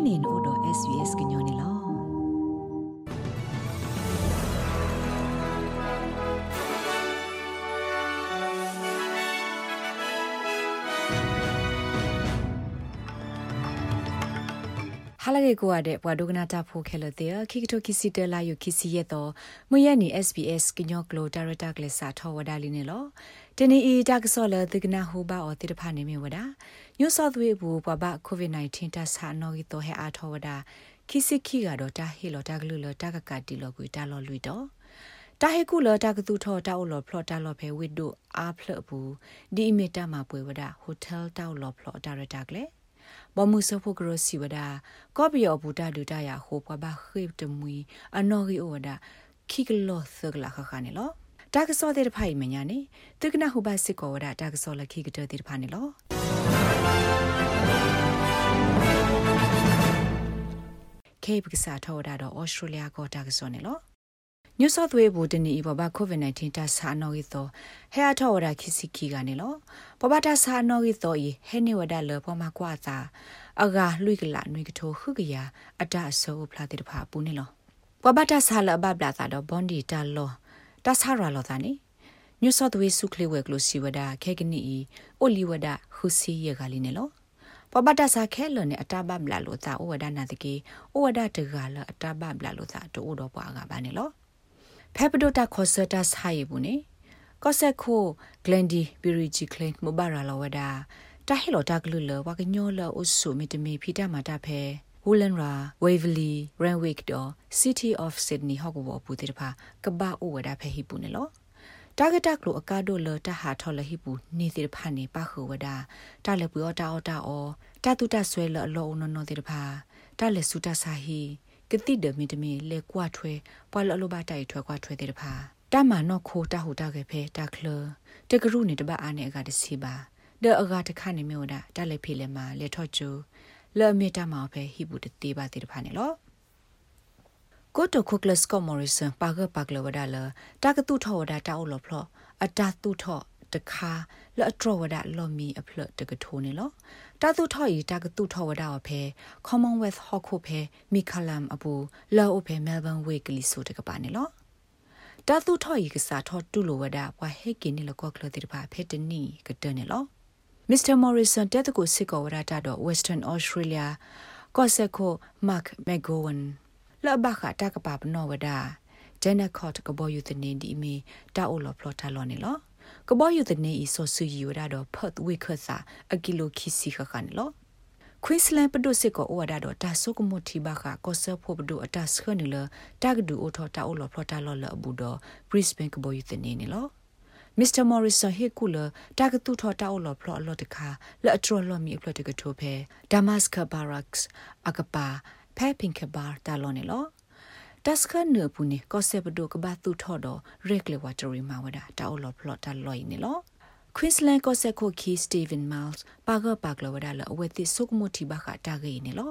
nenin odo svs gnyone lo ဟာလကေကိုရတဲ့ဘွာဒိုကနာတာဖိုခဲလတဲ့ခိကတိုခိစီတလာယုခိစီရဲ့တော့မွေရနီ SBS ကညောကလိုဒါရတာကလစာထောဝဒါလီနေလောတနီအီတာကဆောလသကနာဟူဘာအော်တိတဖာနေမြဝဒါ ညိုဆော့သဝေဘူဘဘကိုဗစ် -19 တဆာနော်ဂီတော့ဟဲအားထောဝဒါခိစီခိကတော့တာဟီလောတာကလူလောတာကကတီလောကွေတာလောလွီတော့တာဟေကူလောတာကသူထောတာအိုလောဖလော့တာလောဖဲဝစ်ဒိုအားဖလဘူးဒီအီမီတာမှာပွေဝဒါဟိုတယ်တောက်လောဖလော့ဒါရတာကလေဘမှုစဖို့ကရစီဝဒကောပီယောဘူတာဒူတာယာဟိုပွားဘာခိတမွီအနော်ဂီအိုဝဒခိကလောသကလာခခနေလောတာကစောတဲ့ဖိုင်မညာနေတကနာဟူဘာစစ်ကောဝဒတာကစောလခိကတဲ့တဲ့ဖာနေလော ကေပကစားထောဒါတော့ဩစတြေးလျကောတာကစောနေလော New South Wales ဘူတနီဘဘ COVID-19 တဆာနော်ဂီတော့ဟဲအထောဝဒခိစီခီကနေလောဘဘတဆာနော်ဂီတော့ဤဟဲနေဝဒလပမကွာသာအဂါလွိကလာနွိကထိုခုကရအတအဆောဖလာတိတဖာပူနေလောဘဘတဆာလဘဘလာသာတော့ဘွန်ဒီတလောတဆာရလောသာနေ New South Wales စုခလဝဲကလိုစီဝဒခဲကနီအိုလီဝဒခုစီရကလေးနေလောပပတဆာခဲလနဲ့အတဘဘလာလို့သာဩဝဒနာတကေဩဝဒတကလအတဘဘလာလို့သာတို့တော့ပွားကပါနေလောဖက်ပဒိုတာခေါ်ဆတာဆိုင်ဘူးနေကောဆက်ခိုဂလန်ဒီဘီရီဂျီကလင်မဘာရာလဝဒါတာဟီလိုတာဂလူလဝကညောလအုဆုမီတမီဖီတာမာတာဖဲဝူလန်ရာဝေဗလီရန်ဝိတ်ဒေါ် City of Sydney ဟောက်ဘောပူတေတဖာကဘာအိုဝဒါဖဲဟီပူနေလော တာဂက်တက်လိုအကာဒိုလတဟာထော်လဟိပူနေတေဖာနေပါခဝဒါတာလပူအောတာအောတာအောတာတူတာဆွဲလအလောနော်နော်တေတဖာတာလေစုတာစာဟီကတိဒမီတမီလေကွာထွဲပွာလလိုဘာတိုင်ထွဲကွာထွဲတဲ့တဖာတမနော့ခိုတာဟူတာကေဖဲတာခလတကရုနေတပအားနေအကတစီပါဒေအကတခနေမျိုးဒါတလည်းဖေးလေမှာလေထော့ချူလဲမီတာမှာဖဲဟိဘူးတေးပါတဲ့တဖာနေလော ကိုတိုခုကလစကောမော်ရီဆန်ပါကပါကလဝဒါလတာကတူထောဝဒါတာအော်လောဖလောအတာတူထောတခါလအထရဝဒလော်မီအဖလတကထိုးနေလောတာသူထော်ဤတာကတူထော်ဝဒဝဖဲ Commonwealth ဟော့ခုဖဲမီခလမ်အပူလောအဖဲ Melbourne Week လီဆိုတကပါနေလောတာသူထော်ဤကစားထော်တူလိုဝဒဘွာဟဲကင်းနေလကောကလတိပါဖဲတနီကတနေလော Mr. Morrison တက်တကိုစစ်ကောဝဒတာတော့ Western Australia ကော့ဆက်ကို Mark McGowan လဘခတာကပါပနောဝဒ Jenna Cott ကဘောယူတဲ့နေဒီမီတာအိုလောဖလော်တာလောနေလောကဘောယူတဲ့နေအစောဆူယူရတော့ဖတ်ဝိခဆာအကီလိုခီစီခခန်လောခွင်းစလန်ပဒုစစ်ကိုဝဒါတော့တာဆုကမတီဘာခကောဆဖို့ပဒုအတစခနီလတာဂဒူအိုထောတာအိုလောဖလော်တာလောလအဘူတော့ Brisbane ကဘောယူတဲ့နေနေလောမစ္စတာမော်ရီဆန်ဟေကူလာတာကတူထော်တာအော်လော်ဖလော်လော်တခါလက်အထရော်လော်မီဖလော်တကထိုဖဲဒါမတ်စကဘာရက်စ်အကပါ ဖဲပင်ကဘာတာလော်နေလောတက်စခနပူနေကောဆေဘဒိုကဘာသူထော်တော့ရက်လေဝါတရီမာဝဒတာအော်လော်ဖလော်တာလော်နေလော Queensland ကိုဆက်ခိုခီ Steven Miles ပါကပါကလဝဒါလအဝဲတိဆုကမတီဘခတာဂေနေလော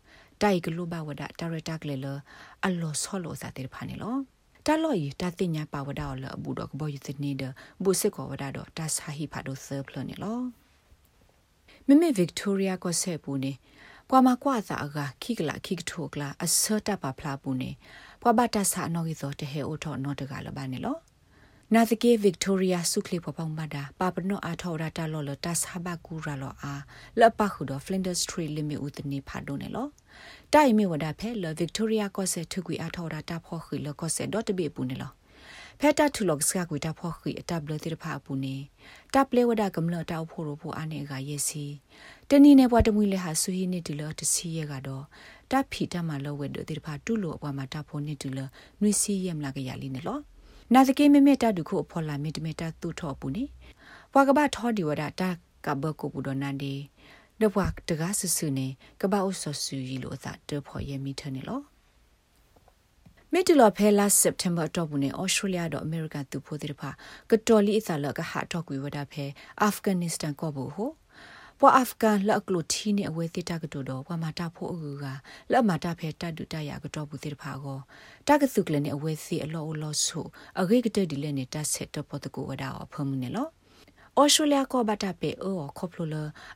တိုက်ကလူဘဝဒါတာရတာကလေလအလောဆောလောစာတဲ့ဖာနေလောတာလောဤတာတင်ညာပါဝဒါလဘူတော့ကဘောယစ်နေဒဘူစစ်ကောဝဒါတော့တာဆာဟိဖာဒိုဆပ်လနေလောမမေဗစ်တိုးရီယာကိုဆေပူနေပွာမကွာသာအကခိကလာခိကထိုကလာအစတာပါဖလာပူနေပွာဘတာဆာနော်ဂီသောတဟေအိုထောနော်တကလဘာနေလော နာသကေဗစ်တိုးရီယာဆုခလီပပောင်မဒါပါပနောအာထောရာတာလောလတာဆာဘကူရာလောအာလပခုဒဖလင်ဒါစထရီလီမီဦးတနေဖာဒိုနေလောတိုင်မီဝဒါဖဲလဗစ်တိုးရီယာကောဆေထုကွေအာထောရာတာဖောခီလကောဆေဒေါ်တဘီပူနေလောဖက်တာထူလော့စကကွေတာဖောခီအတဘလတိဖာပူနေတပ်လေဝဒါကမလတောက်ဖို့ရဖို့အနေကရစီတနီနေဘွားတမွေလေဟာဆူဟီနေဒီလောတစီရကတော့တပ်ဖီတမလောဝဲဒတိဖာတူလို့အပွားမှာတပ်ဖို့နေဒီလနွေစီရမလာကရလီနေလော နာသကေမေမေတာဒုခုအဖော်လာမေတမေတာသူထောပူနေဘွာကဘာထောဒီဝဒတာကဘကိုပူဒနန်ဒီဒဘွာတကားဆဆူနေကဘာအဆဆူရီလို့သာတဖော်ရမီထနေလောမစ်တလဖဲလာစက်တမ်ဘာတော့ဘူးနေဩစတြေးလျတော့အမေရိကန်သူဖို့တဲ့ဖာကတော်လီအသလကဟာတော့ကွေဝဒဖဲအာဖဂန်နစ္စတန်ကောဘူးဟို ပွာအာဖဂန်လက်ကလိုတီနေအဝဲတိတကတူတော့ပွာမာတာဖို့အကူကလက်မာတာဖဲတတ်တူတရကတော့ဘူးတဲ့ဖာကိုတကစုကလည်းနေအဝဲစီအလောအလောဆုအဂိကတဲ့ဒီလည်းနေတဆက်တော့ပေါ်တကူဝဒါအဖမှုနေလောဩစတြေးလျကဘတာပေအောခေါပလိုလ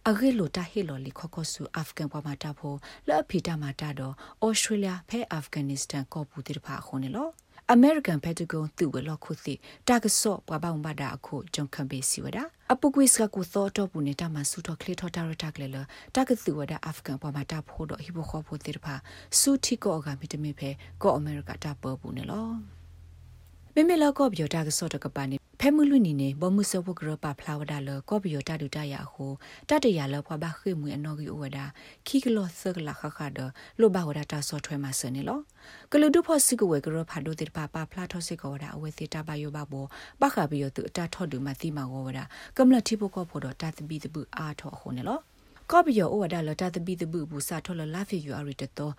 အဂေလိုတာဟီလိုလီခခဆူအာဖဂန်ပမာတာဖိုလော်ဖီတာမာတာတော့ဩစတြေးလျဖဲအာဖဂန်နစ္စတန်ကောပူတိဖာခုန်လော American Pentagon သူဝလောခုစီတာကဆော့ပပောင်ဘာဒါအခုဂျုံခံပေးစီဝဒအပုကွိစကကုသောတော့ဘူးနေတာမဆူတော့ကလေထော်တာရတာကလေလတာကသူဝဒအာဖဂန်ပမာတာဖို့တော့ဟိဘခေါ်ဖို့တိဖာစူတီကောကမီတမီဖဲကောအမေရိကတာပေါ်ဘူးနော်မေမေလောကောပြောတာကဆော့တကပါနေ ဖဲမှုလူနီနေဘောမှုစဝကရပါဖလာဝဒါလကောဘီယတာဒူတရဟိုတတရလဖွာဘခိမွေအနော်ဂီဝဒါခိကလောဆကလာခခဒလိုဘဝဒါတာဆော့ထွဲမှာစနေလောကလူဒုဖို့စကဝဲကရဖာဒိုတိပါပါဖလာထောစကဝဒါအဝဲစီတာဘယောဘဘောပခဘီယတူအတာထော့ဒူမတိမာဝဒါကမ္လတိဖို့ကောဖို့တော့တာတပီတပူအားထော့ဟိုနေလောကောဘီယောဝဒါလတာတပီတပူဘူးစာထော့လလာဖီယူအရီတတော်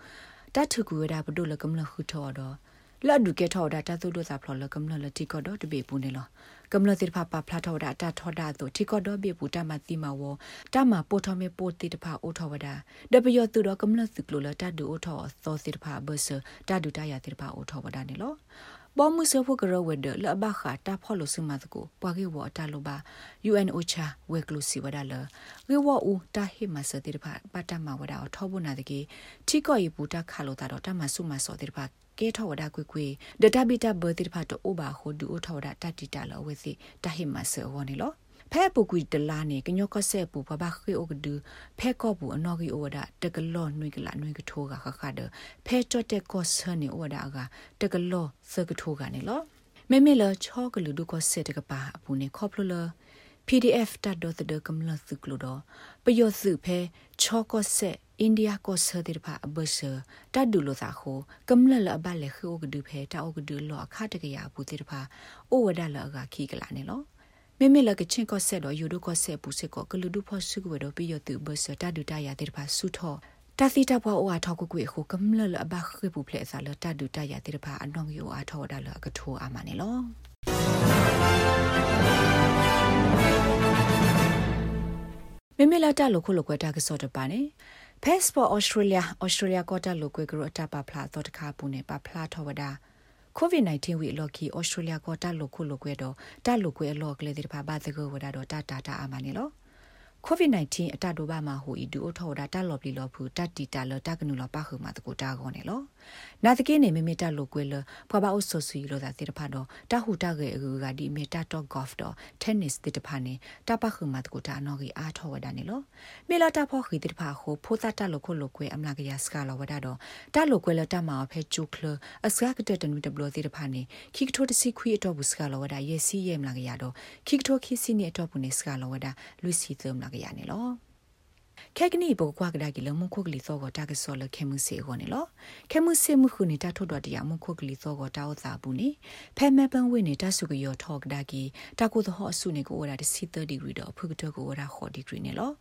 တတ်ထကူဝဒါဘဒိုလကမ္လခုထော့တော့ လတ်ဒုကေထောဒါတသုဒုသာဖလောလကမ္လလတိကောဒတပေပူနေလောကမ္လတိဖာပဖလာထောဒါတထောဒါတို့တိကောဒဘေပူတမတိမဝတမပိုထမေပိုတိတဖာအိုထောဝဒါဒပယောသူတော့ကမ္လစကလိုလတဒူအိုထောသောတိတဖာဘဆတဒူတရတိတဖာအိုထောဝဒါနေလောဘောမှုစဖို့ကရဝဒလဘခတာဖော်လို့စမတ်ကိုပွားကေဝတာလိုပါ UN OCHA ဝဲကလုစီဝဒါလဝေဝအူတာဟိမစတိတဖာပတမဝဒါထောဘုနာတကေတိကောဤပူတာခါလိုတာတော့တမဆုမစောတိတဖာ ကဲထောဝဒကွေကွေဒတာဘီတာဘတိဖတ်တော့အိုဘာဟိုဒူအိုထောဝဒတတိတာလောဝစီတဟိမဆောဝနေလောဖဲပူကွီတလာနေကညောကဆဲပူဘဘခေအိုကဒူဖဲကောပူအနော်ဂီအိုဝဒတကလောနွေကလာနွေကထိုးကခခဒဖဲချတ်တဲ့ကောဆနေအိုဝဒကတကလောစကထိုးကနေလောမေမေလချောကလူဒုကောဆဲတကပါအပူနေခေါပလလ PDF တတ်တော့တဲ့ကမလစုကလို့တော့ပယောစုဖဲချောကောဆက် အိန္ဒိယကိုဆဒီဖာအဘဆတတ်ဒူလို့သာခိုကမလလအဘလေခိုကဒူဖဲတောက်ကဒူလောအခတကရဘူးတိဖာအိုဝဒလအကခီကလာနေလောမေမေလကချင်းကောဆက်တော့ယူဒုကောဆက်ပူစစ်ကောကလူဒုဖို့စုကဝတော့ပြီးရသူဘဆတတ်ဒူတရတဲ့ဖာဆုထောတာစီတပ်ဘဝထောက်ကွကွေခုကမလလအဘခေပူဖလက်စားလတတ်ဒူတရတဲ့ဖာအနောင်ယောအထောဒါလကထိုးအာမနေလောမေမေလာတလို့ခုလိုကွယ်တာကစောတပါနေ passport australia australia ကတလို့ကွယ်ကရအတပါဖလာတော့တခါပူနေပါဖလာထောဝဒါ covid-19 ဝီလော်ကီ australia ကတလို့ခုလိုကွယ်တော့တလို့ကွယ်အလော်ကလေးတဲ့ပါဘာသကောဝဒါတော့တတာတာအာမနေလော COVID-19 အတတိုဘာမှာဟိုဤဒူအထောဒါတလော်ပလီလောဖူတတ်တီတာလောတကနူလောပခုမှာတကိုတာကောနေလောနာတကိနေမေမေတလိုကွဲလဖွာဘာအုဆိုစီလောသာတိတဖာတော့တဟူတကေအကူကဒီမေတာတော့ golf တော့ tennis တိတဖာနေတပခုမှာတကိုတာနော်ကြီးအားထောဝဒနေလောမေလာတာဖောခီတိတဖာဟိုဖိုးတတလိုခုလိုကွဲအမလာကရစကလောဝဒတော့တလိုကွဲလတမှာဖဲကျူကလအစကကတဲ့တနူတဘလတိတဖာနေခိကထိုတစီခွီအတော့ဘူးစကလောဝဒယေစီယေမလာကရတော့ခိကထိုခိစီနေအတော့ဘူးနေစကလောဝဒလူစီသမလာကရနေလောခဲကနီဘောကွာကဒါကီလမခုကလီသောကတာကဆောလခဲမှုစေခေါနေလောခဲမှုစေမှုခုနေတာထွတ်တော်တရားမခုကလီသောကတာဥသာဘူးနေဖဲမဲပန်းဝိနေတာဆုကယောထောကဒါကီတာကိုသဟောအဆုနေကိုဝရာစီ30ဒီဂရီတော့ဖုကတကိုဝရာခေါ်ဒီဂရီနေလော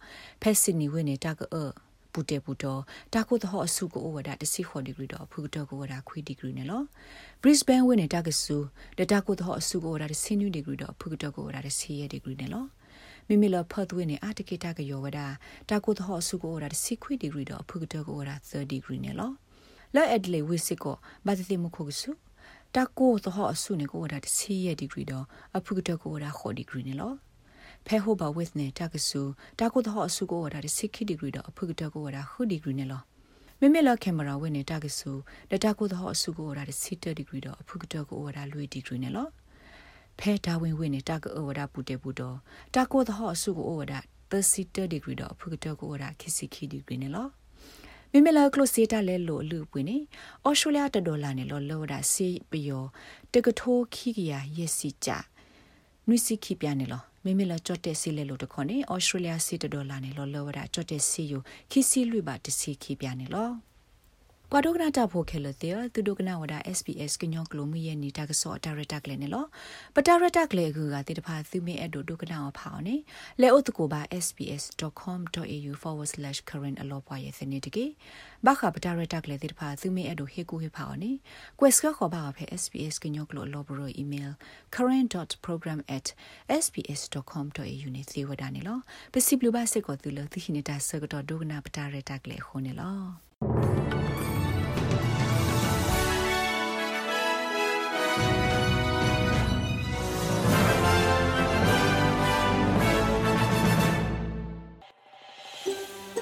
ဖဲစစ်နီဝိနေတာကောပူတေပူတော့တာကိုသဟောအဆုကိုဝဒါတစီခေါ်ဒီဂရီတော့ဖုကတကိုဝဒါခွေဒီဂရီနေလော Brisbane ဝိနေတာကဆူဒတာကိုသဟောအဆုကိုဝဒါတစီနူဒီဂရီတော့ဖုကတကိုဝဒါတစီရဒီဂရီနေလော မိမိလဖတ်သွင်းနေအတကိတာကယောဝဒတာကိုသောဆုကိုရာစီခွီဒီဂရီတော့ဖုကတကိုရာ30ဒီဂရီနေလောလဲအဒလေဝိစစ်ကိုဘာတိမခုကဆုတာကိုသောဆုနေကိုရာစီရဒီဂရီတော့အဖုကတကိုရာခေါ်ဒီဂရီနေလောဖဲဟိုဘဝစ်နေတာကဆူတာကိုသောဆုကိုရာစီခိဒီဂရီတော့အဖုကတကိုရာခုဒီဂရီနေလောမိမိလကင်မရာဝင်နေတာကဆူဒတာကိုသောဆုကိုရာစီတဒီဂရီတော့အဖုကတကိုရာလွေဒီဂရီနေလော ဖဲတာဝင်ဝင်နေတာကဩဝဒပူတေပူတော့တာကိုသဟောဆုကိုဩဝဒ30 degree တော့ဖုကတကိုဩဝဒခီစီခီ degree နေလောမိမလာကလိုစီတာလဲလို့လူပွေနေဩစတြေးလျတဒေါ်လာနေလောလောဒါစီပယောတကထိုးခီကရရက်စီကြနွိစီခီပြနေလောမိမလာကြတ်တဲ့စီလဲလို့တခေါနေဩစတြေးလျစီတဒေါ်လာနေလောလောဒါကြတ်တဲ့စီယိုခီစီလွိပါတစီခီပြနေလော ကွာဒိုကနာတာဖိုခဲလတဲ့သူဒိုကနာဝဒါ SPS ကညောကလိုမီရဲ့နေတာကစောဒါရတာကလေးနော်ပတာရတာကလေးကူကတိတဖာသူမင်းအဒိုဒိုကနာဝဖောင်းနေလဲအိုတကိုပါ sps.com.au/current အလောပွားရဲ့စနေတကေဘာခပတာရတာကလေးတိတဖာသူမင်းအဒိုဟေကူဟေဖောင်းနေ quest ကခေါ်ပါဖဲ sps ကညောကလိုအလောဘရို email current.program@sps.com.au နေသေဝဒနေလောပစီဘလူပါစစ်ကိုသူလသိနေတာစကတော့ဒိုကနာပတာရတာကလေးခုံနေလော